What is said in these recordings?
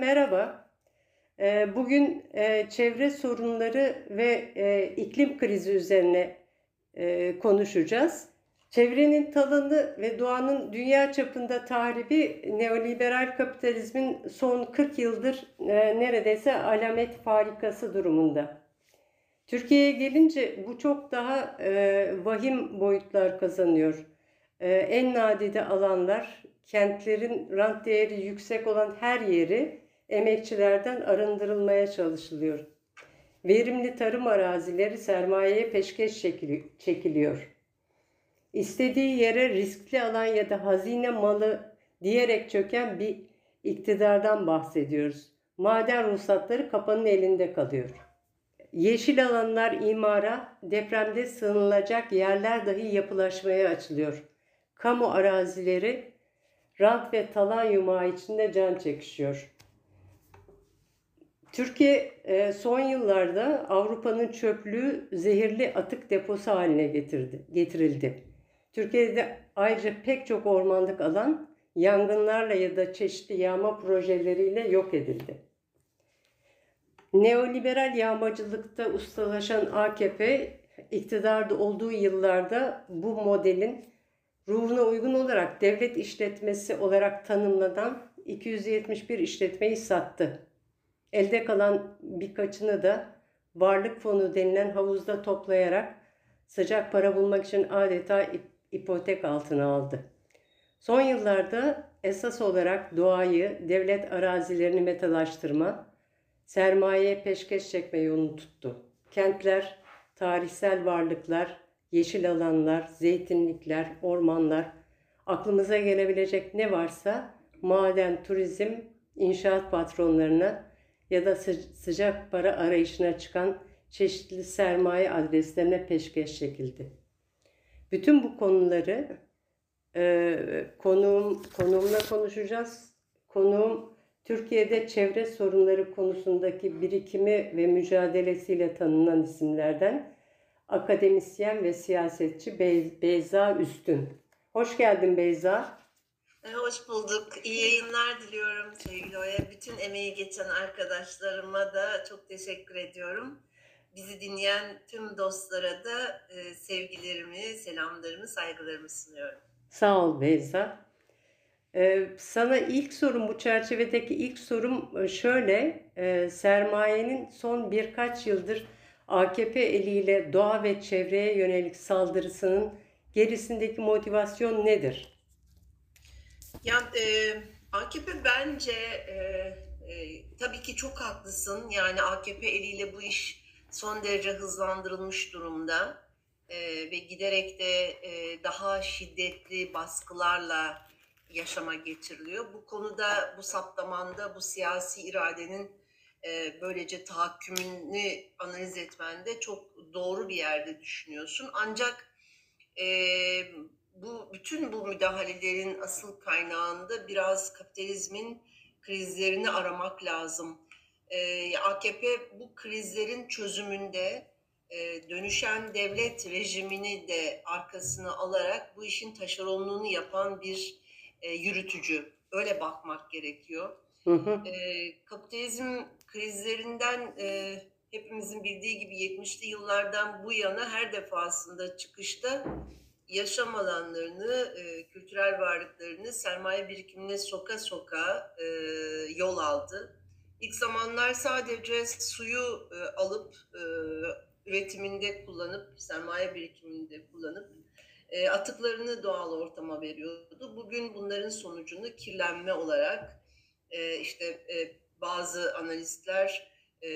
Merhaba. Ee, bugün e, çevre sorunları ve e, iklim krizi üzerine e, konuşacağız. Çevrenin talanı ve doğanın dünya çapında tahribi neoliberal kapitalizmin son 40 yıldır neredeyse alamet farikası durumunda. Türkiye'ye gelince bu çok daha vahim boyutlar kazanıyor. En nadide alanlar kentlerin rant değeri yüksek olan her yeri emekçilerden arındırılmaya çalışılıyor. Verimli tarım arazileri sermayeye peşkeş çekiliyor. İstediği yere riskli alan ya da hazine malı diyerek çöken bir iktidardan bahsediyoruz. Maden ruhsatları kapanın elinde kalıyor. Yeşil alanlar imara, depremde sığınılacak yerler dahi yapılaşmaya açılıyor. Kamu arazileri rant ve talan yumağı içinde can çekişiyor. Türkiye e, son yıllarda Avrupa'nın çöplüğü zehirli atık deposu haline getirdi, getirildi. Türkiye'de ayrıca pek çok ormanlık alan yangınlarla ya da çeşitli yağma projeleriyle yok edildi. Neoliberal yağmacılıkta ustalaşan AKP iktidarda olduğu yıllarda bu modelin ruhuna uygun olarak devlet işletmesi olarak tanımlanan 271 işletmeyi sattı. Elde kalan birkaçını da varlık fonu denilen havuzda toplayarak sıcak para bulmak için adeta ipotek altına aldı. Son yıllarda esas olarak doğayı, devlet arazilerini metalaştırma, sermayeye peşkeş çekme yolunu tuttu. Kentler, tarihsel varlıklar, yeşil alanlar, zeytinlikler, ormanlar, aklımıza gelebilecek ne varsa maden, turizm, inşaat patronlarına ya da sıcak para arayışına çıkan çeşitli sermaye adreslerine peşkeş çekildi. Bütün bu konuları e, konuğum, konuğumla konuşacağız. Konuğum Türkiye'de çevre sorunları konusundaki birikimi ve mücadelesiyle tanınan isimlerden akademisyen ve siyasetçi Be Beyza Üstün. Hoş geldin Beyza. E, hoş bulduk. İyi yayınlar diliyorum sevgili Oya. Bütün emeği geçen arkadaşlarıma da çok teşekkür ediyorum. Bizi dinleyen tüm dostlara da e, sevgilerimi, selamlarımı, saygılarımı sunuyorum. Sağ ol Beyza. Ee, sana ilk sorum bu çerçevedeki ilk sorum e, şöyle. E, sermayenin son birkaç yıldır AKP eliyle doğa ve çevreye yönelik saldırısının gerisindeki motivasyon nedir? Ya e, AKP bence e, e, tabii ki çok haklısın. Yani AKP eliyle bu iş son derece hızlandırılmış durumda e, ve giderek de e, daha şiddetli baskılarla yaşama getiriliyor. Bu konuda, bu saptamanda, bu siyasi iradenin e, böylece tahakkümünü analiz etmende çok doğru bir yerde düşünüyorsun. Ancak e, bu bütün bu müdahalelerin asıl kaynağında biraz kapitalizmin krizlerini aramak lazım. E, AKP bu krizlerin çözümünde e, dönüşen devlet rejimini de arkasına alarak bu işin taşeronluğunu yapan bir e, yürütücü. Öyle bakmak gerekiyor. Hı hı. E, kapitalizm krizlerinden e, hepimizin bildiği gibi 70'li yıllardan bu yana her defasında çıkışta yaşam alanlarını, e, kültürel varlıklarını sermaye birikimine soka soka e, yol aldı. İlk zamanlar sadece suyu e, alıp e, üretiminde kullanıp, sermaye birikiminde kullanıp e, atıklarını doğal ortama veriyordu. Bugün bunların sonucunu kirlenme olarak e, işte e, bazı analistler e,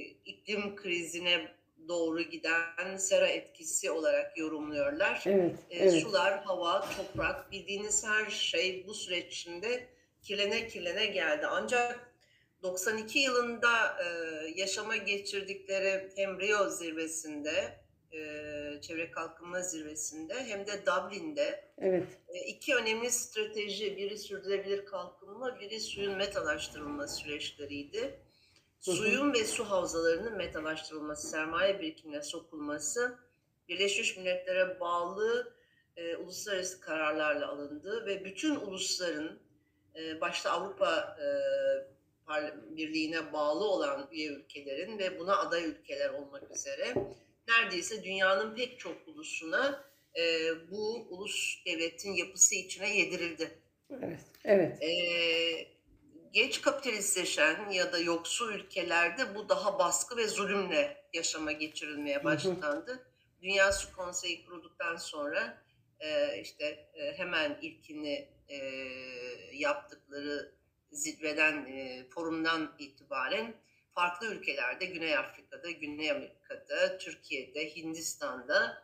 iklim krizine doğru giden sera etkisi olarak yorumluyorlar. Evet, e, evet. Sular, hava, toprak bildiğiniz her şey bu süreç içinde kirlene kirlene geldi. Ancak 92 yılında e, yaşama geçirdikleri hem Rio zirvesinde e, çevre kalkınma zirvesinde hem de Dublin'de evet. e, iki önemli strateji biri sürdürülebilir kalkınma biri suyun metalaştırılma süreçleriydi. Suyun ve su havzalarının metalaştırılması, sermaye birikimine sokulması Birleşmiş Milletler'e bağlı e, uluslararası kararlarla alındı ve bütün ulusların e, başta Avrupa e, Birliği'ne bağlı olan üye ülkelerin ve buna aday ülkeler olmak üzere neredeyse dünyanın pek çok ulusuna e, bu ulus devletin yapısı içine yedirildi. Evet, evet. E, geç kapitalistleşen ya da yoksul ülkelerde bu daha baskı ve zulümle yaşama geçirilmeye başlandı. Dünya Su Konseyi kurulduktan sonra e, işte e, hemen ilkini e, yaptıkları zirveden, e, forumdan itibaren farklı ülkelerde, Güney Afrika'da, Güney Amerika'da, Türkiye'de, Hindistan'da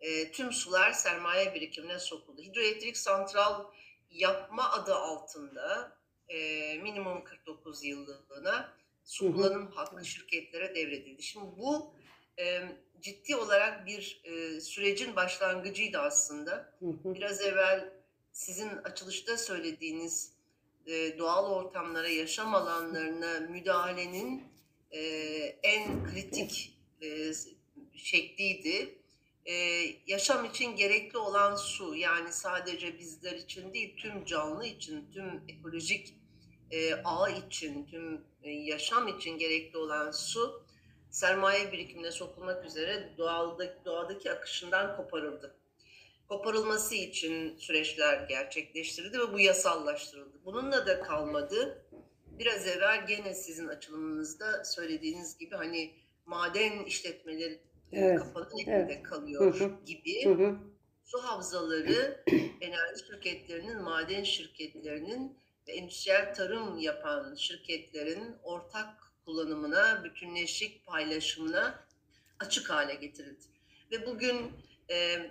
e, tüm sular sermaye birikimine sokuldu. Hidroelektrik santral yapma adı altında e, minimum 49 yıllığına su kullanım hakkı şirketlere devredildi. Şimdi bu e, ciddi olarak bir e, sürecin başlangıcıydı aslında. Biraz evvel sizin açılışta söylediğiniz e, doğal ortamlara, yaşam alanlarına müdahalenin e, en kritik e, şekliydi. E, yaşam için gerekli olan su, yani sadece bizler için değil, tüm canlı için, tüm ekolojik e, ağ için, tüm e, yaşam için gerekli olan su, sermaye birikimine sokulmak üzere doğaldaki, doğadaki akışından koparıldı koparılması için süreçler gerçekleştirildi ve bu yasallaştırıldı. Bununla da kalmadı. Biraz evvel gene sizin açılımınızda söylediğiniz gibi hani maden işletmeleri evet. kapanın elinde evet. kalıyor hı hı. gibi hı hı. su havzaları enerji şirketlerinin, maden şirketlerinin endüstriyel tarım yapan şirketlerin ortak kullanımına, bütünleşik paylaşımına açık hale getirildi. Ve bugün e,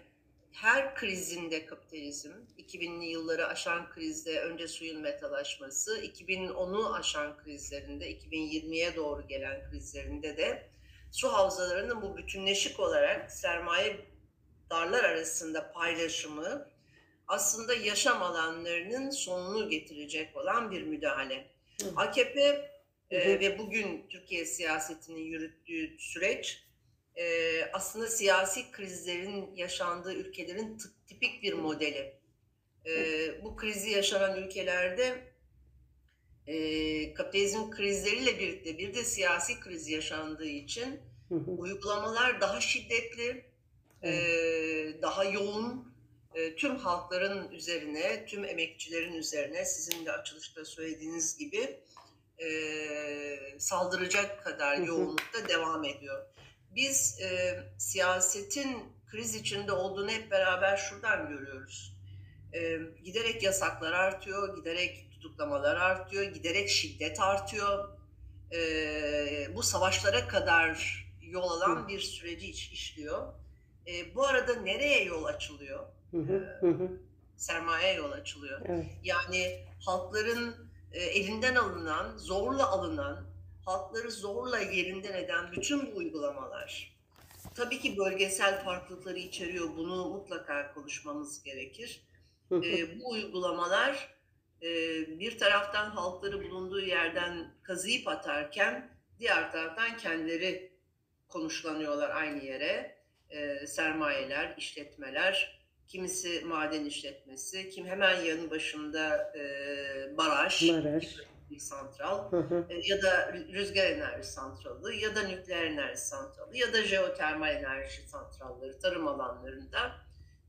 her krizinde kapitalizm, 2000'li yılları aşan krizde önce suyun metalaşması, 2010'u aşan krizlerinde, 2020'ye doğru gelen krizlerinde de su havzalarının bu bütünleşik olarak sermaye darlar arasında paylaşımı aslında yaşam alanlarının sonunu getirecek olan bir müdahale. Hı. AKP e, ve bugün Türkiye siyasetini yürüttüğü süreç e, aslında siyasi krizlerin yaşandığı ülkelerin tipik bir modeli. E, bu krizi yaşanan ülkelerde e, kapitalizm krizleriyle birlikte bir de siyasi kriz yaşandığı için uygulamalar daha şiddetli, e, daha yoğun, tüm halkların üzerine, tüm emekçilerin üzerine sizin de açılışta söylediğiniz gibi e, saldıracak kadar yoğunlukta devam ediyor. Biz e, siyasetin kriz içinde olduğunu hep beraber şuradan görüyoruz. E, giderek yasaklar artıyor, giderek tutuklamalar artıyor, giderek şiddet artıyor. E, bu savaşlara kadar yol alan bir süreci iş, işliyor. E, bu arada nereye yol açılıyor? Hı sermaye yol açılıyor. Evet. Yani halkların e, elinden alınan, zorla alınan halkları zorla yerinden eden bütün bu uygulamalar tabii ki bölgesel farklılıkları içeriyor. Bunu mutlaka konuşmamız gerekir. e, bu uygulamalar e, bir taraftan halkları bulunduğu yerden kazıyıp atarken diğer taraftan kendileri konuşlanıyorlar aynı yere. E, sermayeler, işletmeler, kimisi maden işletmesi, kim hemen yanı başında e, baraj, baraj santral hı hı. E, ya da rüzgar enerji santralı ya da nükleer enerji santralı ya da jeotermal enerji santralları tarım alanlarında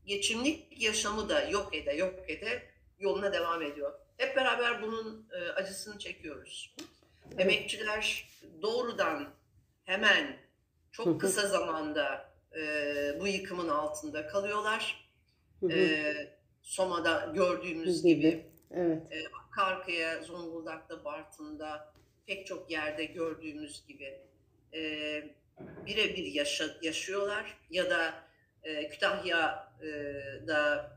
geçimlik yaşamı da yok ede yok ede yoluna devam ediyor. Hep beraber bunun e, acısını çekiyoruz. Evet. Emekçiler doğrudan hemen çok kısa zamanda e, bu yıkımın altında kalıyorlar. Hı hı. E, Soma'da gördüğümüz gibi, gibi Evet. E, Karkaya, Zonguldak'ta, Bartın'da pek çok yerde gördüğümüz gibi e, birebir yaşa, yaşıyorlar ya da e, Kütahya'da,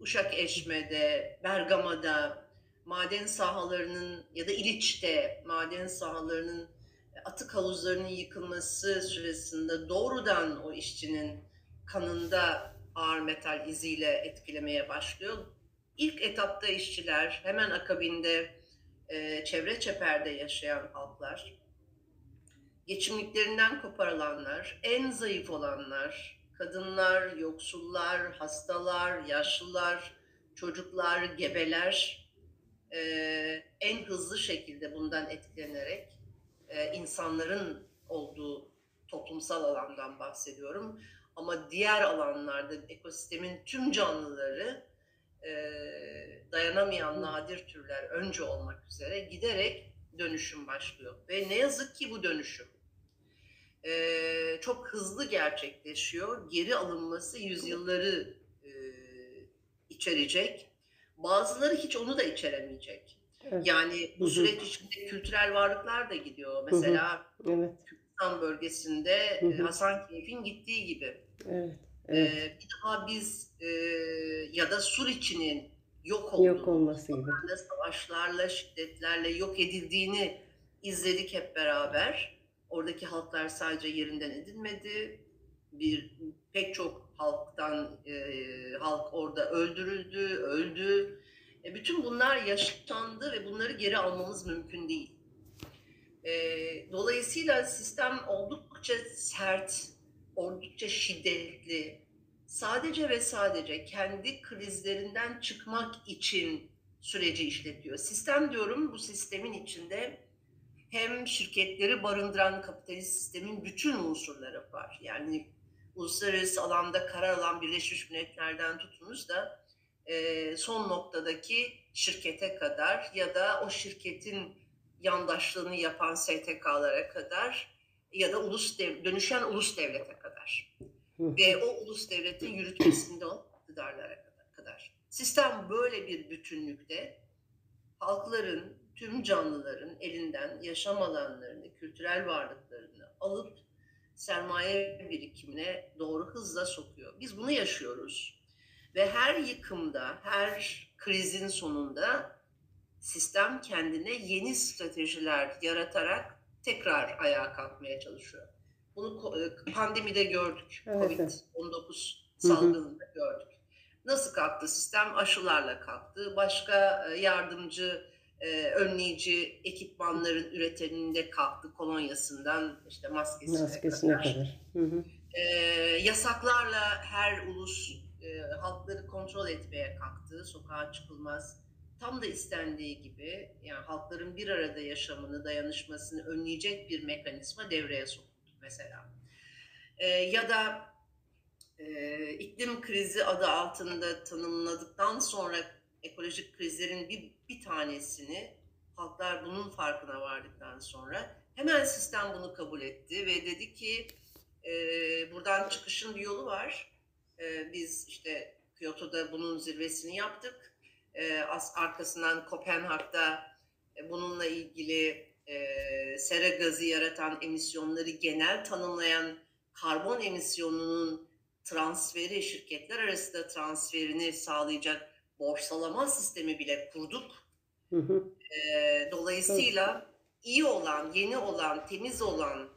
Uşak Eşme'de, Bergama'da maden sahalarının ya da İliç'te maden sahalarının atık havuzlarının yıkılması süresinde doğrudan o işçinin kanında ağır metal iziyle etkilemeye başlıyor İlk etapta işçiler, hemen akabinde e, çevre çeperde yaşayan halklar, geçimliklerinden koparılanlar, en zayıf olanlar, kadınlar, yoksullar, hastalar, yaşlılar, çocuklar, gebeler e, en hızlı şekilde bundan etkilenerek e, insanların olduğu toplumsal alandan bahsediyorum. Ama diğer alanlarda ekosistemin tüm canlıları e, dayanamayan nadir türler önce olmak üzere giderek dönüşüm başlıyor. Ve ne yazık ki bu dönüşüm e, çok hızlı gerçekleşiyor. Geri alınması yüzyılları e, içerecek. Bazıları hiç onu da içeremeyecek. Evet. Yani bu süreç içinde kültürel varlıklar da gidiyor. Mesela Evet. Kürdistan bölgesinde e, Hasankeyf'in gittiği gibi. Evet. Ee, Evet. bir daha biz e, ya da Suriçi'nin yok olduğunu, Yok olması gibi. Savaşlarla, şiddetlerle yok edildiğini izledik hep beraber. Oradaki halklar sadece yerinden edilmedi. Bir pek çok halktan e, halk orada öldürüldü, öldü. E, bütün bunlar yaşandı ve bunları geri almamız mümkün değil. E, dolayısıyla sistem oldukça sert, oldukça şiddetli. Sadece ve sadece kendi krizlerinden çıkmak için süreci işletiyor. Sistem diyorum bu sistemin içinde hem şirketleri barındıran kapitalist sistemin bütün unsurları var. Yani uluslararası alanda karar alan Birleşmiş Milletler'den tutunuz da e, son noktadaki şirkete kadar ya da o şirketin yandaşlığını yapan STK'lara kadar ya da ulus dev, dönüşen ulus devlete kadar Hı. ve o ulus devletin yürütmesinde o iktidarlara kadar. Sistem böyle bir bütünlükte halkların, tüm canlıların elinden yaşam alanlarını, kültürel varlıklarını alıp sermaye birikimine doğru hızla sokuyor. Biz bunu yaşıyoruz. Ve her yıkımda, her krizin sonunda sistem kendine yeni stratejiler yaratarak tekrar ayağa kalkmaya çalışıyor. Bunu e, pandemide gördük. Evet, evet. Covid-19 Hı hı. salgınında gördük. Nasıl kalktı sistem? Aşılarla kalktı. Başka e, yardımcı, e, önleyici ekipmanların üretiminde kalktı. Kolonyasından işte maskesine, Maskesine kadar. kadar. Hı hı. E, yasaklarla her ulus e, halkları kontrol etmeye kalktı. Sokağa çıkılmaz. Tam da istendiği gibi yani halkların bir arada yaşamını, dayanışmasını önleyecek bir mekanizma devreye soktu mesela. E, ya da e, iklim krizi adı altında tanımladıktan sonra ekolojik krizlerin bir, bir tanesini halklar bunun farkına vardıktan sonra hemen sistem bunu kabul etti ve dedi ki e, buradan çıkışın bir yolu var. E, biz işte Kyoto'da bunun zirvesini yaptık. E, as, arkasından Kopenhag'da e, bununla ilgili e, sera gazı yaratan emisyonları genel tanımlayan karbon emisyonunun transferi, şirketler arasında transferini sağlayacak borsalama sistemi bile kurduk. Hı hı. Ee, dolayısıyla iyi olan, yeni olan, temiz olan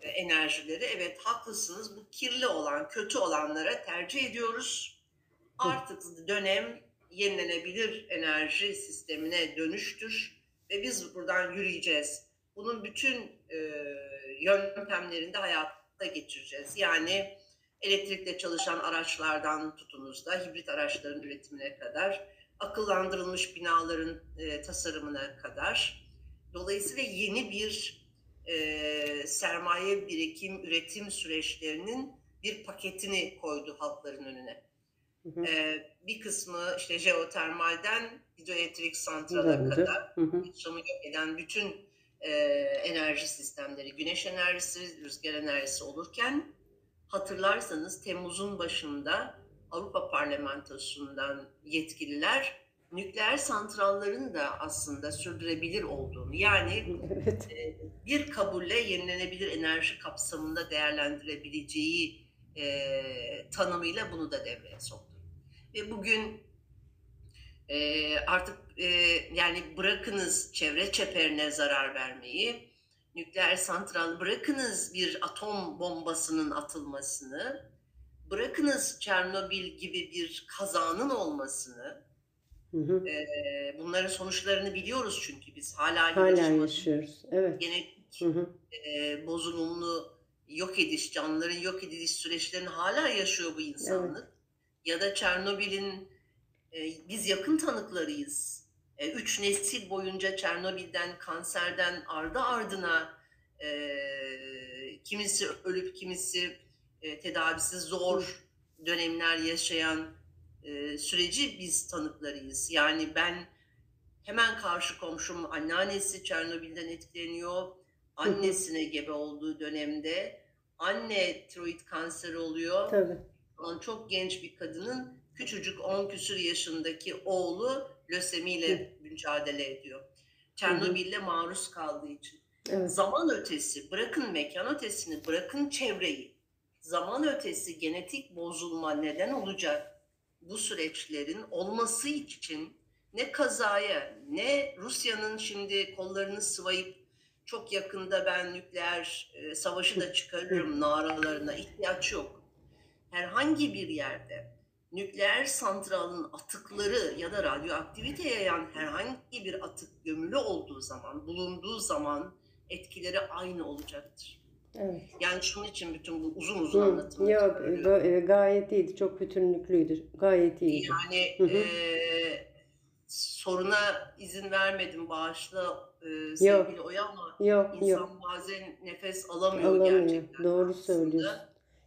e, enerjileri evet haklısınız bu kirli olan, kötü olanlara tercih ediyoruz. Artık dönem yenilenebilir enerji sistemine dönüştür ve biz buradan yürüyeceğiz. Bunun bütün e, yöntemlerini de hayata geçireceğiz. Yani elektrikle çalışan araçlardan tutunuz da hibrit araçların üretimine kadar, akıllandırılmış binaların e, tasarımına kadar. Dolayısıyla yeni bir e, sermaye birikim, üretim süreçlerinin bir paketini koydu halkların önüne. Hı hı. E, bir kısmı işte jeotermalden hidroelektrik santrala kadar Hı hı. yaşamı yok eden bütün e, enerji sistemleri, güneş enerjisi, rüzgar enerjisi olurken hatırlarsanız Temmuz'un başında Avrupa Parlamentosu'ndan yetkililer nükleer santrallerin de aslında sürdürebilir olduğunu yani Evet. e, bir kabulle yenilenebilir enerji kapsamında değerlendirebileceği e, tanımıyla bunu da devreye soktu. Ve bugün e, artık e, yani bırakınız çevre çeperine zarar vermeyi, nükleer santral bırakınız bir atom bombasının atılmasını, bırakınız Çernobil gibi bir kazanın olmasını, Hı hı. e, bunların sonuçlarını biliyoruz çünkü biz hala Hala yaşıyoruz. Evet. genetik Hı hı. e, bozulumlu yok ediş, canlıların yok ediliş süreçlerini hala yaşıyor bu insanlık. Ya da Çernobil'in biz yakın tanıklarıyız. E, üç nesil boyunca Çernobil'den, kanserden ardı ardına e, kimisi ölüp kimisi e, tedavisi zor dönemler yaşayan e, süreci biz tanıklarıyız. Yani ben hemen karşı komşum anneannesi Çernobil'den etkileniyor. Annesine gebe olduğu dönemde anne tiroid kanseri oluyor. Tabii. Çok genç bir kadının küçücük 10 küsür yaşındaki oğlu lösemiyle mücadele ediyor. Çernobil'le maruz kaldığı için. Evet. Zaman ötesi, bırakın mekan ötesini, bırakın çevreyi. Zaman ötesi genetik bozulma neden olacak bu süreçlerin olması için ne kazaya ne Rusya'nın şimdi kollarını sıvayıp çok yakında ben nükleer e, savaşı da çıkarırım naralarına ihtiyaç yok. Herhangi bir yerde nükleer santralın atıkları ya da radyoaktivite yayan herhangi bir atık gömülü olduğu zaman, bulunduğu zaman etkileri aynı olacaktır. Evet. Yani şunun için bütün bu uzun uzun Hı, anlatımı Yok, e, gayet iyiydi. Çok bütünlüklüydü. Gayet iyiydi. Yani Hı hı. eee, soruna izin vermedim bağışla eee, sevgili Oya ama Yok, insan yok. bazen nefes alamıyor, Alamıyor. gerçekten. Doğru aslında. söylüyorsun.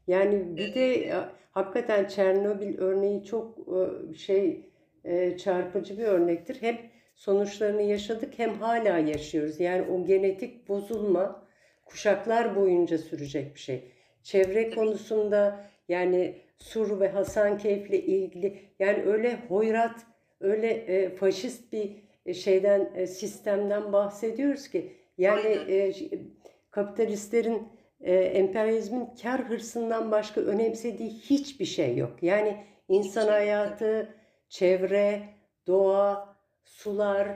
Yani bir de hakikaten Çernobil örneği çok e, şey e, çarpıcı bir örnektir. Hem sonuçlarını yaşadık hem hala yaşıyoruz. Yani o genetik bozulma kuşaklar boyunca sürecek bir şey. Çevre konusunda yani Sur ve Hasankeyf'le ilgili yani öyle hoyrat, öyle e, faşist bir e, şeyden e, sistemden bahsediyoruz ki yani e, kapitalistlerin e, emperyalizmin kar hırsından başka önemsediği hiçbir şey yok. Yani insan hayatı, çevre, doğa, sular,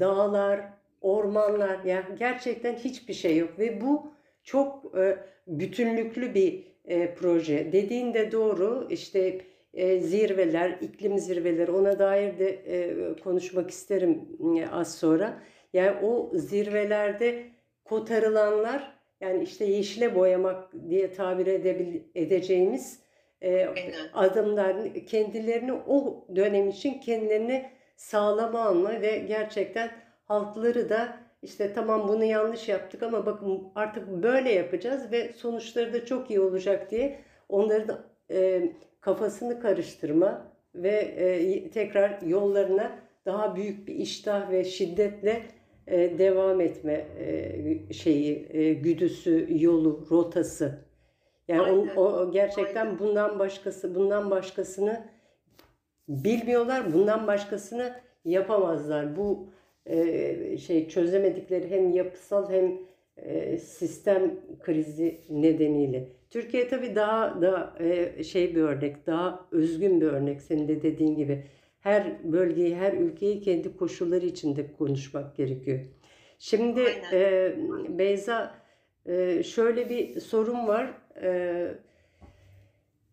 dağlar, ormanlar yani gerçekten hiçbir şey yok ve bu çok e, bütünlüklü bir e, proje. Dediğin de doğru. İşte e, zirveler, iklim zirveleri ona dair de e, konuşmak isterim e, az sonra. Yani o zirvelerde kotarılanlar yani işte yeşile boyamak diye tabir edebil, edeceğimiz e, adımlar kendilerini o dönem için kendilerini sağlama alma ve gerçekten halkları da işte tamam bunu yanlış yaptık ama bakın artık böyle yapacağız ve sonuçları da çok iyi olacak diye onların e, kafasını karıştırma ve e, tekrar yollarına daha büyük bir iştah ve şiddetle e, devam etme e, şeyi e, güdüsü, yolu, rotası. Yani o, Aynen. o gerçekten Aynen. bundan başkası, bundan başkasını bilmiyorlar. Bundan başkasını yapamazlar. Bu e, şey çözemedikleri hem yapısal hem e, sistem krizi nedeniyle. Türkiye tabii daha da e, şey bir örnek, daha özgün bir örnek senin de dediğin gibi. Her bölgeyi, her ülkeyi kendi koşulları içinde konuşmak gerekiyor. Şimdi e, Beyza e, şöyle bir sorun var. E,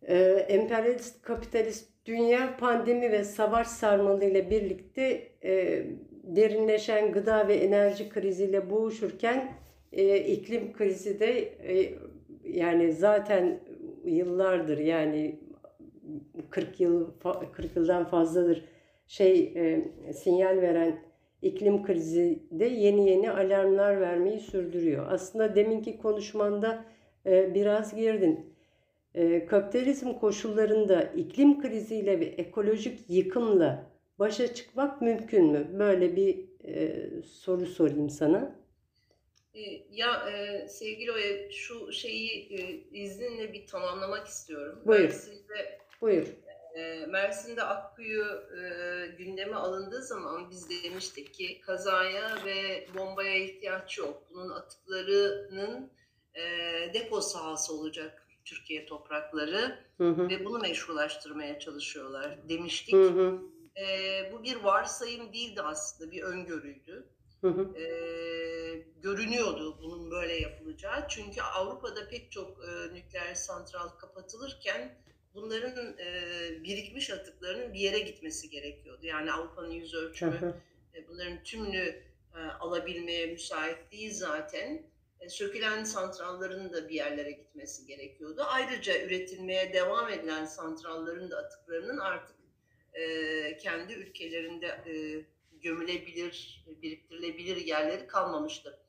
e, emperyalist kapitalist dünya pandemi ve savaş sarmalı ile birlikte e, derinleşen gıda ve enerji kriziyle boğuşurken e, iklim krizi de e, yani zaten yıllardır yani 40 yıl 40 yıldan fazladır şey e, sinyal veren iklim krizi de yeni yeni alarmlar vermeyi sürdürüyor. Aslında deminki konuşmanda e, biraz girdin. E, kapitalizm koşullarında iklim kriziyle ve ekolojik yıkımla başa çıkmak mümkün mü? Böyle bir e, soru sorayım sana. E, Ya e, sevgili Oya şu şeyi e, izninle bir tamamlamak istiyorum. Buyur. Mersin'de, Buyur. E, Mersin'de Akkuyu e, gündeme alındığı zaman biz demiştik ki kazaya ve bombaya ihtiyaç yok. Bunun atıklarının e, depo sahası olacak Türkiye toprakları Hı hı. ve bunu meşrulaştırmaya çalışıyorlar demiştik. Hı hı. E, bu bir varsayım değildi aslında bir öngörüydü. Hı hı. e, görünüyordu bunun böyle yapılacağı. Çünkü Avrupa'da pek çok e, nükleer santral kapatılırken bunların e, birikmiş atıklarının bir yere gitmesi gerekiyordu. Yani Avrupa'nın yüz ölçümü e, bunların tümünü e, alabilmeye müsait değil zaten. E, sökülen santralların da bir yerlere gitmesi gerekiyordu. Ayrıca üretilmeye devam edilen santralların da atıklarının artık e, kendi ülkelerinde e, gömülebilir, biriktirilebilir yerleri kalmamıştı.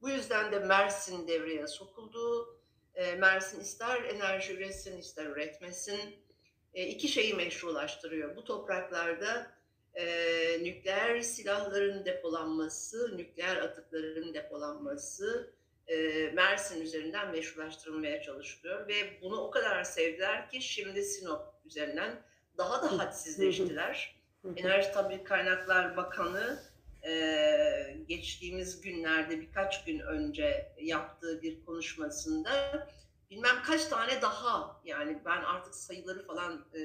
Bu yüzden de Mersin devreye sokuldu. E, Mersin ister enerji üretsin, ister üretmesin. E, iki şeyi meşrulaştırıyor. Bu topraklarda e, nükleer silahların depolanması, nükleer atıkların depolanması e, Mersin üzerinden meşrulaştırılmaya çalışılıyor. Ve bunu o kadar sevdiler ki şimdi Sinop üzerinden daha da hadsizleştiler. Enerji Tabii Kaynaklar Bakanı geçtiğimiz günlerde birkaç gün önce yaptığı bir konuşmasında bilmem kaç tane daha yani ben artık sayıları falan e,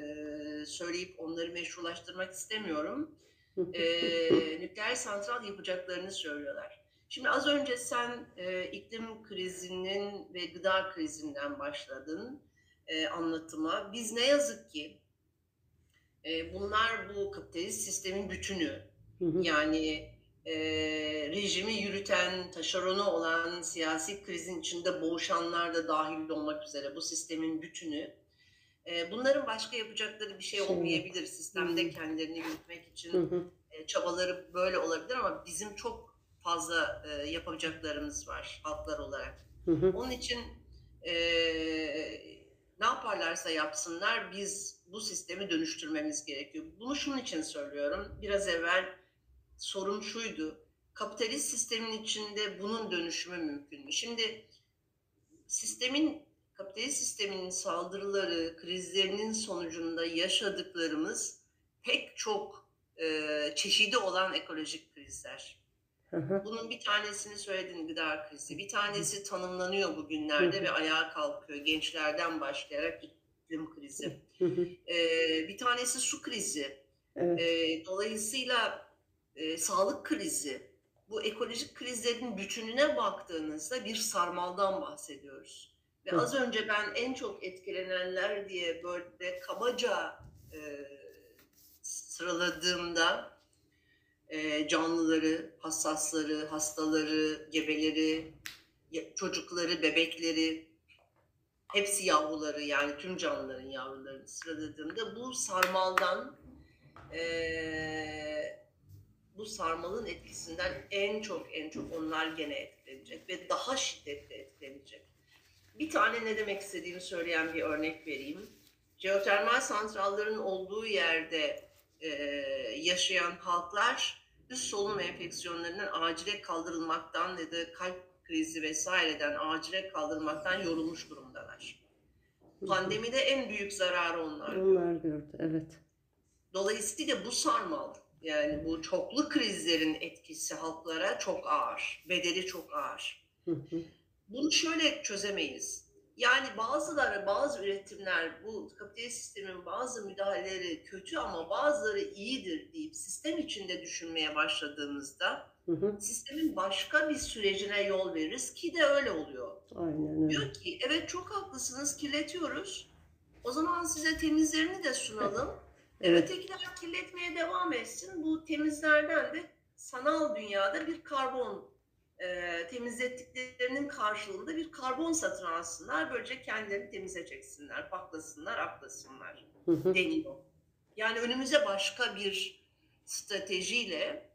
söyleyip onları meşrulaştırmak istemiyorum. E, nükleer santral yapacaklarını söylüyorlar. Şimdi az önce sen e, iklim krizinin ve gıda krizinden başladın e, anlatıma. Biz ne yazık ki e, bunlar bu kapitalist sistemin bütünü. Yani e, rejimi yürüten, taşeronu olan siyasi krizin içinde boğuşanlar da dahil olmak üzere bu sistemin bütünü. E, bunların başka yapacakları bir şey Şey olmayabilir. Sistemde Hı. kendilerini yürütmek için e, çabaları böyle olabilir ama bizim çok fazla e, yapacaklarımız var halklar olarak. Onun için e, ne yaparlarsa yapsınlar biz bu sistemi dönüştürmemiz gerekiyor. Bunu şunun için söylüyorum. Biraz evvel sorun şuydu. Kapitalist sistemin içinde bunun dönüşümü mümkün mü? Şimdi sistemin kapitalist sistemin saldırıları, krizlerinin sonucunda yaşadıklarımız pek çok e, çeşidi olan ekolojik krizler. Bunun bir tanesini söyledin gıda krizi. Bir tanesi tanımlanıyor bugünlerde ve ayağa kalkıyor. Gençlerden başlayarak iklim krizi. Ee, bir tanesi su krizi. Evet. Ee, dolayısıyla e, sağlık krizi. Bu ekolojik krizlerin bütününe baktığınızda bir sarmaldan bahsediyoruz. Ve Hı. az önce ben en çok etkilenenler diye böyle kabaca e, sıraladığımda e, canlıları, hassasları, hastaları, gebeleri, çocukları, bebekleri, hepsi yavruları yani tüm canlıların yavrularını sıraladığımda bu sarmaldan e, bu sarmalın etkisinden en çok en çok onlar gene etkilenecek ve daha şiddetli etkilenecek. Bir tane ne demek istediğimi söyleyen bir örnek vereyim. Jeotermal santrallerin olduğu yerde e, yaşayan halklar üst solunum enfeksiyonlarından acile kaldırılmaktan ya da kalp krizi vesaireden acile kaldırılmaktan yorulmuş durumdalar. Pandemide en büyük zararı onlar. Onlar gördü. Evet. Dolayısıyla bu sarmal yani bu çoklu krizlerin etkisi halklara çok ağır, bedeli çok ağır. Hı hı. Bunu şöyle çözemeyiz. Yani bazıları, bazı üretimler, bu kapitalist sistemin bazı müdahaleleri kötü ama bazıları iyidir deyip sistem içinde düşünmeye başladığımızda Hı hı. sistemin başka bir sürecine yol veririz ki de öyle oluyor. Aynen öyle. Diyor ki evet çok haklısınız kirletiyoruz. O zaman size temizlerini de sunalım. Evet. Ötekiler kirletmeye devam etsin. Bu temizlerden de sanal dünyada bir karbon e, temizlettiklerinin karşılığında bir karbon satın alsınlar. Böylece kendilerini temize çeksinler, paklasınlar, aklasınlar deniyor. Yani önümüze başka bir stratejiyle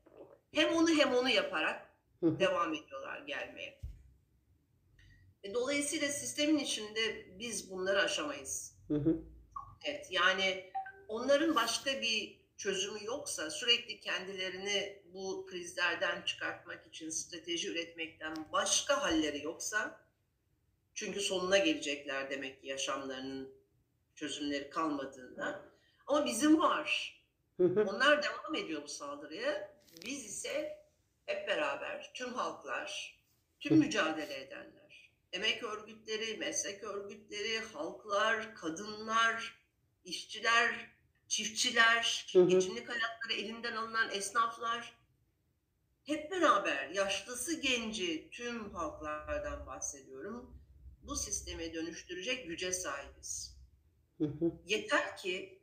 hem onu hem onu yaparak devam ediyorlar gelmeye. E, Dolayısıyla sistemin içinde biz bunları aşamayız. Evet, yani onların başka bir çözümü yoksa sürekli kendilerini bu krizlerden çıkartmak için strateji üretmekten başka halleri yoksa çünkü sonuna gelecekler demek ki yaşamlarının çözümleri kalmadığında. Ama bizim var. Onlar devam ediyor bu saldırıya. Biz ise hep beraber tüm halklar, tüm mücadele edenler, emek örgütleri, meslek örgütleri, halklar, kadınlar, işçiler, çiftçiler, Hı hı. geçimlik hayatları elinden alınan esnaflar hep beraber yaşlısı genci tüm halklardan bahsediyorum. Bu sisteme dönüştürecek güce sahibiz. Hı hı. Yeter ki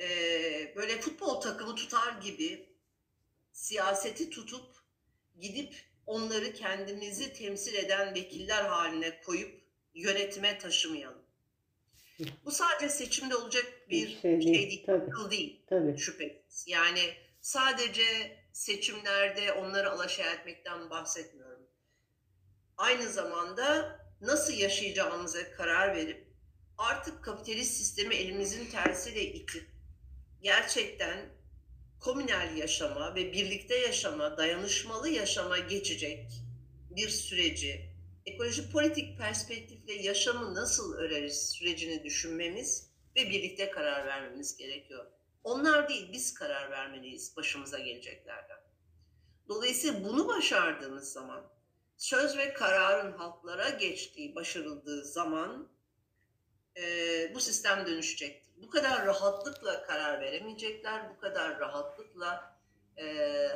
e, böyle futbol takımı tutar gibi siyaseti tutup gidip onları kendimizi temsil eden vekiller haline koyup yönetime taşımayalım. Bu sadece seçimde olacak bir şey şey değil, tabii. akıl değil Tabii. şüphesiz. Yani sadece seçimlerde onları alaşağı etmekten bahsetmiyorum. Aynı zamanda nasıl yaşayacağımıza karar verip artık kapitalist sistemi elimizin tersiyle itip gerçekten komünel yaşama ve birlikte yaşama, dayanışmalı yaşama geçecek bir süreci, ekoloji politik perspektifle yaşamı nasıl öreriz sürecini düşünmemiz ve birlikte karar vermemiz gerekiyor. Onlar değil, biz karar vermeliyiz başımıza geleceklerden. Dolayısıyla bunu başardığımız zaman, söz ve kararın halklara geçtiği, başarıldığı zaman e, bu sistem dönüşecektir. Bu kadar rahatlıkla karar veremeyecekler, bu kadar rahatlıkla e,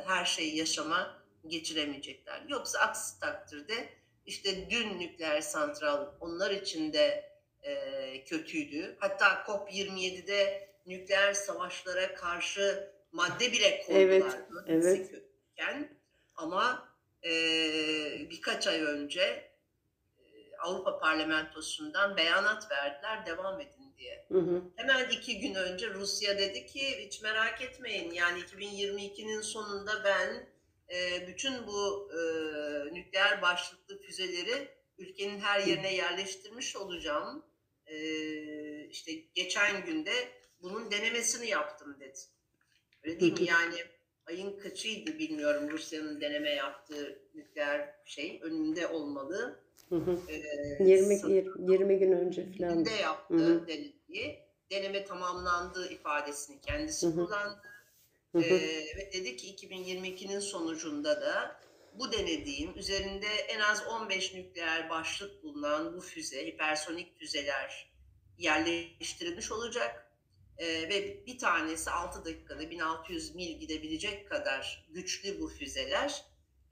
her şeyi yaşama geçiremeyecekler. Yoksa aksi takdirde işte dün nükleer santral onlar için de e, kötüydü. Hatta COP27'de nükleer savaşlara karşı madde bile koydular. Evet, evet. kötüyken. Ama e, birkaç ay önce e, Avrupa Parlamentosu'ndan beyanat verdiler devam edin diye. Hı hı. Hemen iki gün önce Rusya dedi ki hiç merak etmeyin yani 2022'nin sonunda ben e, bütün bu e, nükleer başlıklı füzeleri ülkenin her yerine yerleştirmiş olacağım. E, işte geçen günde bunun denemesini yaptım dedi. Öyle değil mi? Yani ayın kaçıydı bilmiyorum Rusya'nın deneme yaptığı nükleer şey önünde olmalı. Hı hı. E, 20, sanırım 20 gün önce falan. günde yaptı Hı hı. Deneme tamamlandığı ifadesini kendisi Hı hı. kullandı. Hı hı. Ee, ve dedi ki 2022'nin sonucunda da bu denediğim üzerinde en az 15 nükleer başlık bulunan bu füze, hipersonik füzeler yerleştirilmiş olacak. Ee, ve bir tanesi 6 dakikada 1600 mil gidebilecek kadar güçlü bu füzeler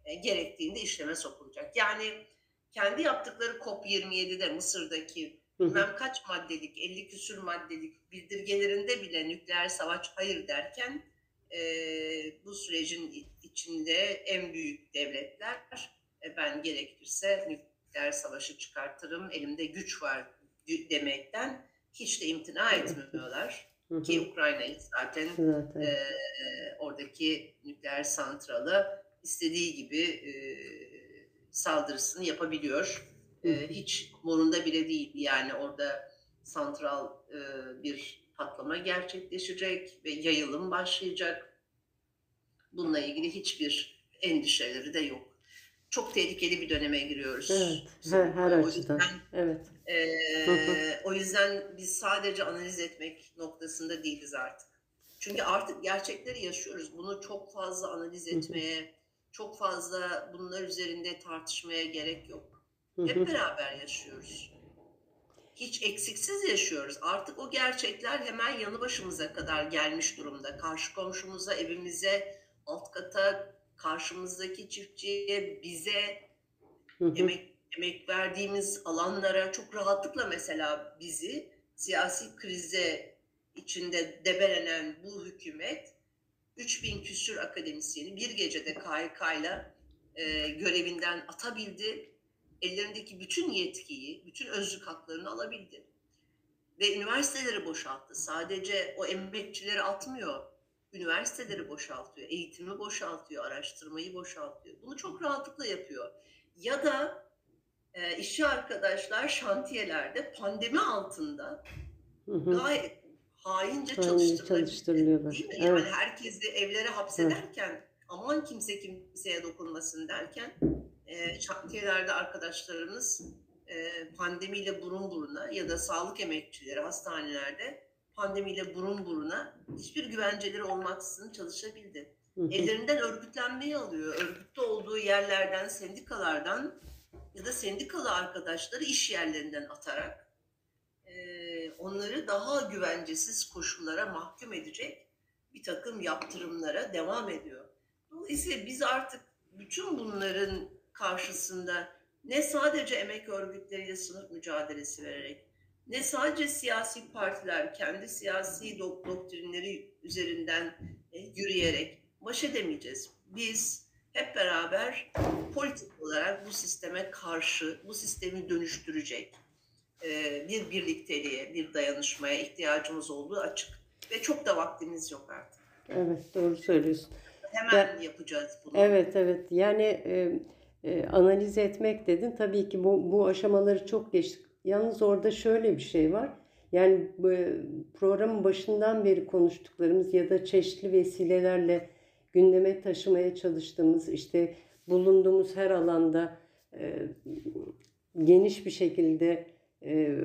e, gerektiğinde işleme sokulacak. Yani kendi yaptıkları COP27'de Mısır'daki bilmem kaç maddelik, 50 küsür maddelik bildirgelerinde bile nükleer savaş hayır derken e, bu sürecin içinde en büyük devletler e, ben gerekirse nükleer savaşı çıkartırım, elimde güç var demekten hiç de imtina etmiyorlar. Ki Ukrayna'yı zaten Zaten. e, oradaki nükleer santrala istediği gibi e, saldırısını yapabiliyor. E, hiç morunda bile değil yani orada santral e, bir patlama gerçekleşecek ve yayılım başlayacak. Bununla ilgili hiçbir endişeleri de yok. Çok tehlikeli bir döneme giriyoruz. Evet. Her, her O açıdan. yüzden Evet. hı. o yüzden biz sadece analiz etmek noktasında değiliz artık. Çünkü artık gerçekleri yaşıyoruz. Bunu çok fazla analiz etmeye, çok fazla bunlar üzerinde tartışmaya gerek yok. Hep beraber yaşıyoruz. Hiç eksiksiz yaşıyoruz. Artık o gerçekler hemen yanı başımıza kadar gelmiş durumda. Karşı komşumuza, evimize, alt kata, karşımızdaki çiftçiye, bize, Hı hı. emek emek verdiğimiz alanlara çok rahatlıkla mesela bizi siyasi krize içinde debelenen bu hükümet 3000 küsür akademisyeni bir gecede KHK'yla e, görevinden atabildi. Ellerindeki bütün yetkiyi, bütün özlük haklarını alabildi. Ve üniversiteleri boşalttı. Sadece o emekçileri atmıyor. Üniversiteleri boşaltıyor, eğitimi boşaltıyor, araştırmayı boşaltıyor. Bunu çok rahatlıkla yapıyor. Ya da e, işçi arkadaşlar şantiyelerde pandemi altında Hı hı. gayet haince çalıştırılıyorlar. Değil mi? Evet. Yani herkesi evlere hapsederken aman kimse kimseye dokunmasın derken e, şantiyelerde arkadaşlarımız e, pandemiyle burun buruna ya da sağlık emekçileri hastanelerde pandemiyle burun buruna hiçbir güvenceleri olmaksızın çalışabildi. Hı hı. Ellerinden örgütlenmeyi alıyor. Örgütte olduğu yerlerden, sendikalardan ya da sendikalı arkadaşları iş yerlerinden atarak e, onları daha güvencesiz koşullara mahkum edecek bir takım yaptırımlara devam ediyor. Dolayısıyla biz artık bütün bunların karşısında ne sadece emek örgütleriyle sınıf mücadelesi vererek, ne sadece siyasi partiler kendi siyasi dok- doktrinleri üzerinden e, yürüyerek baş edemeyeceğiz. Biz hep beraber politik olarak bu sisteme karşı, bu sistemi dönüştürecek e, bir birlikteliğe, bir dayanışmaya ihtiyacımız olduğu açık. Ve çok da vaktimiz yok artık. Evet doğru söylüyorsun. hemen yapacağız bunu. Evet evet yani e, e, analiz etmek dedin tabii ki bu, bu aşamaları çok geçtik. Yalnız orada şöyle bir şey var. Yani bu, e, programın başından beri konuştuklarımız ya da çeşitli vesilelerle gündeme taşımaya çalıştığımız işte bulunduğumuz her alanda e, geniş bir şekilde e,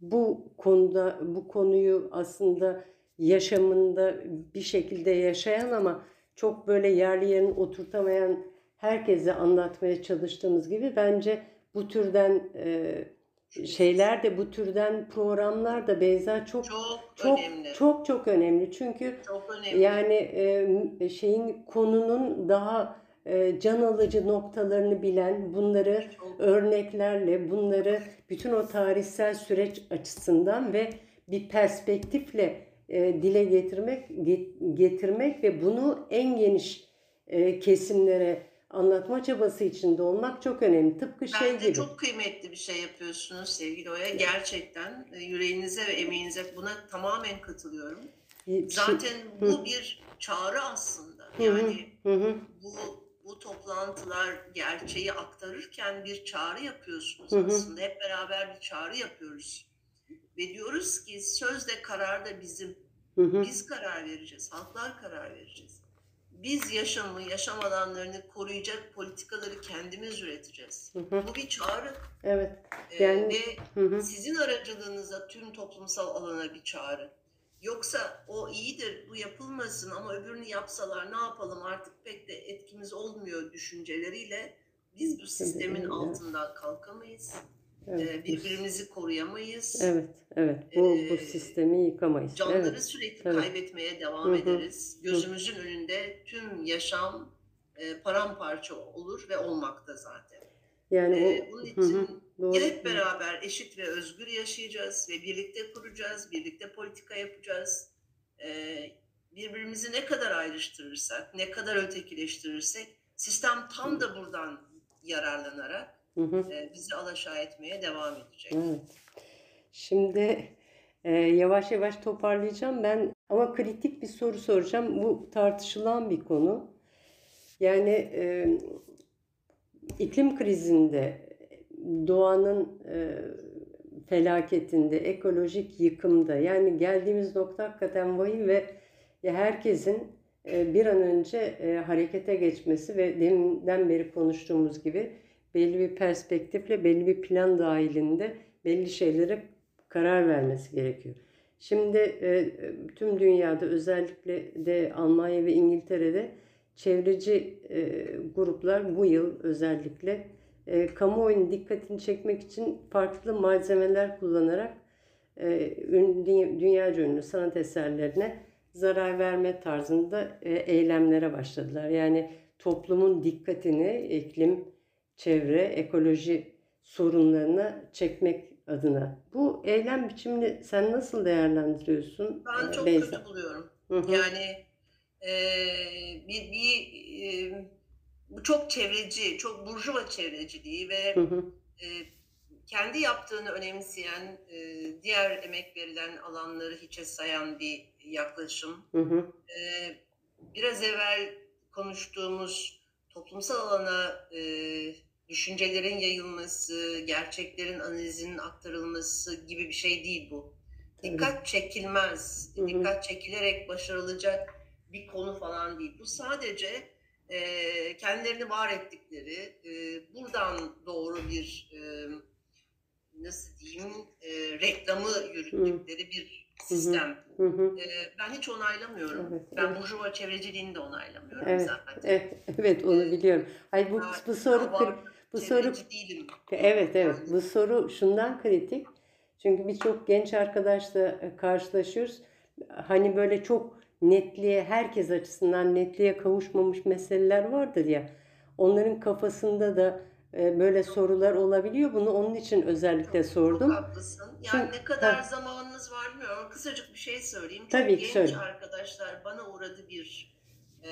bu konuda bu konuyu aslında yaşamında bir şekilde yaşayan ama çok böyle yerli yerine oturtamayan herkese anlatmaya çalıştığımız gibi bence bu türden e, şeyler de bu türden programlar da Beyza çok Çok, çok önemli. çok çok önemli çünkü Çok önemli. yani e, şeyin konunun daha e, can alıcı noktalarını bilen bunları Çok- örneklerle bunları bütün o tarihsel süreç açısından ve bir perspektifle e, dile getirmek get- getirmek ve bunu en geniş e, kesimlere anlatma çabası içinde olmak çok önemli. Tıpkı şey Bence gibi. çok kıymetli bir şey yapıyorsunuz sevgili Oya. Gerçekten e, yüreğinize ve emeğinize buna tamamen katılıyorum. Şey- Zaten Hı. bu bir çağrı aslında. Hı hı, Yani hı hı, bu bu toplantılar gerçeği aktarırken bir çağrı yapıyorsunuz Hı hı. aslında. Hep beraber bir çağrı yapıyoruz. Ve diyoruz ki sözde karar da bizim. hı hı. Biz karar vereceğiz. Halklar karar vereceğiz. Biz yaşamı, yaşam alanlarını koruyacak politikaları kendimiz üreteceğiz. Hı hı. Bu bir çağrı. Evet. Ee, Yani- ve Hı hı. sizin aracılığınızla tüm toplumsal alana bir çağrı. Yoksa o iyidir, bu yapılmasın ama öbürünü yapsalar ne yapalım artık pek de etkimiz olmuyor düşünceleriyle biz bu sistemin altından kalkamayız. Evet. Birbirimizi koruyamayız. Evet, evet. Bu, bu sistemi yıkamayız. Canları Evet. sürekli evet. kaybetmeye devam Hı hı. ederiz. Gözümüzün önünde tüm yaşam e, paramparça olur ve olmakta zaten. Yani Ee, o bunun için hı, doğru. ya hep beraber eşit ve özgür yaşayacağız ve birlikte kuracağız, birlikte politika yapacağız. Ee, birbirimizi ne kadar ayrıştırırsak, ne kadar ötekileştirirsek sistem tam da buradan yararlanarak Hı hı. bizi alaşağı etmeye devam edecek. Evet. Şimdi e, yavaş yavaş toparlayacağım ben ama kritik bir soru soracağım. Bu tartışılan bir konu. Yani e, iklim krizinde, doğanın e, felaketinde, ekolojik yıkımda yani geldiğimiz nokta hakikaten vahim ve herkesin e, bir an önce e, harekete geçmesi ve deminden beri konuştuğumuz gibi belli bir perspektifle, belli bir plan dahilinde belli şeylere karar vermesi gerekiyor. Şimdi e, tüm dünyada özellikle de Almanya ve İngiltere'de çevreci e, gruplar bu yıl özellikle e, kamuoyunun dikkatini çekmek için farklı malzemeler kullanarak e, ün- dünya- dünyaca ünlü sanat eserlerine zarar verme tarzında e, eylemlere başladılar. Yani toplumun dikkatini iklim, çevre, ekoloji sorunlarına çekmek adına. Bu eylem biçimini sen nasıl değerlendiriyorsun Ben e, çok Beyza? kötü buluyorum. Hı hı. Yani e, bir, bir e, bu çok çevreci, çok burjuva çevreciliği ve Hı hı. e, kendi yaptığını önemseyen, e, diğer emek verilen alanları hiçe sayan bir yaklaşım. Hı hı. E, biraz evvel konuştuğumuz toplumsal alana e, düşüncelerin yayılması, gerçeklerin analizinin aktarılması gibi bir şey değil bu. Dikkat çekilmez, Hı hı. dikkat çekilerek başarılacak bir konu falan değil. Bu sadece e, kendilerini var ettikleri, e, buradan doğru bir e, nasıl diyeyim e, reklamı yürüttükleri bir sistem. Hı hı. E, ben hiç onaylamıyorum. Evet, ben evet. burjuva çevreciliğini de onaylamıyorum Evet, zaten. Evet, evet onu biliyorum. Hayır bu Ben bu soru kri- bu soru değilim. Evet evet bu soru şundan kritik. Çünkü birçok genç arkadaşla e, karşılaşıyoruz. Hani böyle çok netliğe herkes açısından netliğe kavuşmamış meseleler vardır ya. Onların kafasında da e, böyle sorular olabiliyor. Bunu onun için özellikle sordum. Çok haklısın. Yani Çünkü- ne kadar Ha. zamanınız var bilmiyorum ama kısacık bir şey söyleyeyim. Çok Tabii ki genç söyle. arkadaşlar bana uğradı bir e,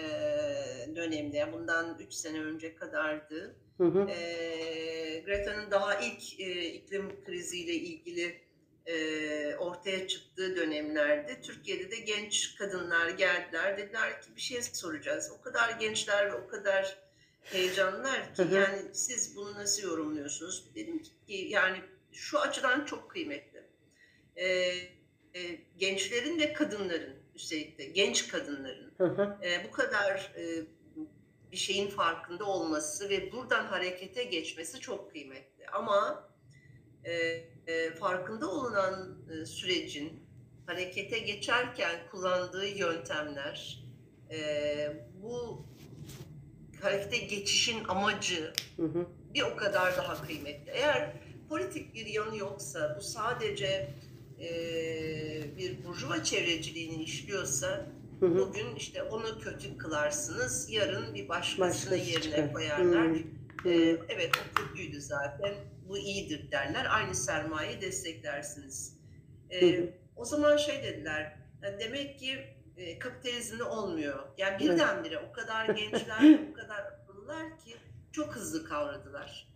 dönemde. yani Bundan 3 sene önce kadardı. Hı hı. E, Greta'nın daha ilk e, iklim kriziyle ilgili e, ortaya çıktığı dönemlerde Türkiye'de de genç kadınlar geldiler. Dediler ki bir şey soracağız. O kadar gençler ve o kadar heyecanlılar ki Hı hı. yani siz bunu nasıl yorumluyorsunuz? Dedim ki yani şu açıdan çok kıymetli. E, e, gençlerin ve kadınların üstelik de genç kadınların Hı hı. e, bu kadar e, bir şeyin farkında olması ve buradan harekete geçmesi çok kıymetli. Ama e, e, farkında olunan e, sürecin harekete geçerken kullandığı yöntemler, e, bu harekete geçişin amacı Hı hı. bir o kadar daha kıymetli. Eğer politik bir yanı yoksa, bu sadece e, bir burjuva çevreciliğini işliyorsa Hı hı. Bugün işte onu kötü kılarsınız, yarın bir başkasını Başkası yerine çıkar. koyarlar. Hı. Hı. evet o kötüydü zaten, bu iyidir derler. Aynı sermayeyi desteklersiniz. Ee, Hı hı. o zaman şey dediler, "Ya demek ki e, kapitalizmde olmuyor. Yani Evet. birdenbire o kadar gençler o kadar akıllılar ki çok hızlı kavradılar.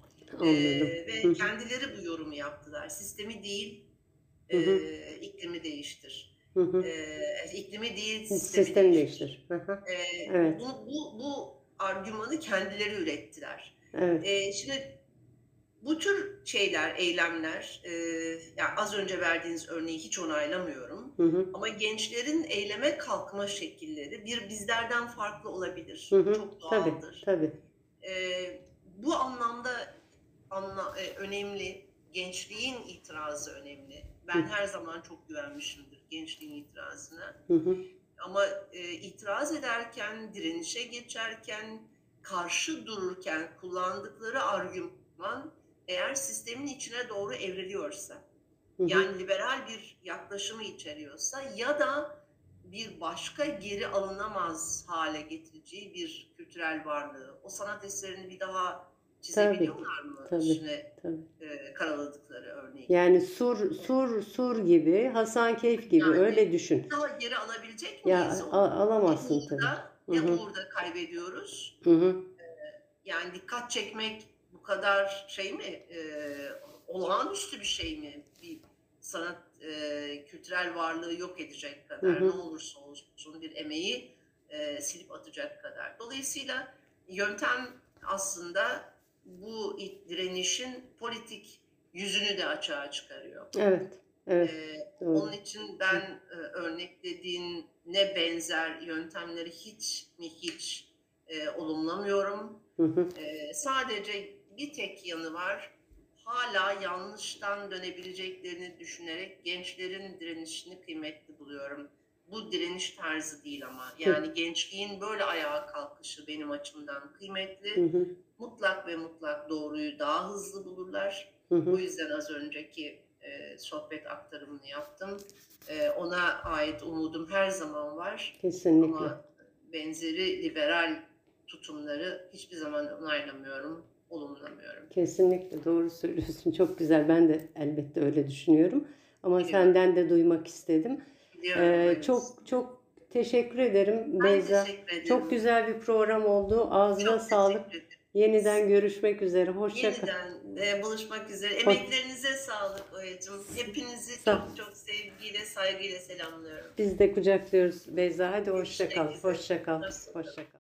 Ee, ve kendileri bu yorumu yaptılar. Sistemi değil, Hı hı. e, iklimi değiştir. Hı hı. Ee, iklimi değil, sistemi, Sistemi değiştir. değiştir. Hı hı. Ee, Evet. bu, bu, bu argümanı kendileri ürettiler. Evet. Ee, şimdi bu tür şeyler, eylemler, e, yani az önce verdiğiniz örneği hiç onaylamıyorum. Hı hı. Ama gençlerin eyleme kalkma şekilleri bir bizlerden farklı olabilir. Hı hı. Çok Tabii. doğaldır. Tabii. Ee, bu anlamda anla, e, önemli. Gençliğin itirazı önemli. Ben her zaman çok güvenmişimdir gençliğin itirazına. Hı hı. Ama e, itiraz ederken, direnişe geçerken, karşı dururken kullandıkları argüman eğer sistemin içine doğru evriliyorsa, Hı hı. yani liberal bir yaklaşımı içeriyorsa ya da bir başka geri alınamaz hale getireceği bir kültürel varlığı, o sanat eserini bir daha çizebiliyorlar mı tabii, üstüne Tabii. e, karaladıkları örneği? Yani sur sur sur gibi, Hasan Keyf gibi Yani- öyle düşün. Daha geri alabilecek Ya miyiz? O- a- alamazsın ya tabii. ya hı. uğurda kaybediyoruz. Hı hı. Yani dikkat çekmek bu kadar şey mi? e, olağanüstü bir şey mi? Bir sanat e, kültürel varlığı yok edecek kadar Hı hı. ne olursa olsun bir emeği e, silip atacak kadar. Dolayısıyla yöntem aslında bu direnişin politik yüzünü de açığa çıkarıyor. Evet. Evet. E, Doğru. onun için ben e, örneklediğin ne benzer yöntemleri hiç mi hiç e, olumlamıyorum. Hı hı. E, sadece bir tek yanı var. Hala yanlıştan dönebileceklerini düşünerek gençlerin direnişini kıymetli buluyorum. Bu direniş tarzı değil ama. Yani gençliğin böyle ayağa kalkışı benim açımdan kıymetli. Hı hı. Mutlak ve mutlak doğruyu daha hızlı bulurlar. Hı hı. Bu yüzden az önceki e, sohbet aktarımını yaptım. E, ona ait umudum her zaman var. Kesinlikle. Ama benzeri liberal tutumları hiçbir zaman onaylamıyorum, olumlamıyorum. Kesinlikle doğru söylüyorsun. Çok güzel. Ben de elbette öyle düşünüyorum. Ama Biliyorum. senden de duymak istedim. Ee, çok çok teşekkür ederim Ben Beyza. teşekkür ederim. Çok güzel bir program oldu. Ağzına Çok sağlık. Yeniden görüşmek üzere. Hoşça kal. Yeniden e, buluşmak üzere. Emeklerinize sağlık Oya'cığım. Hepinizi Sağ- çok çok sevgiyle, saygıyla selamlıyorum. Biz de kucaklıyoruz Beyza. Hadi. Hoşça kal. Hoşça kal. Hoşça kal.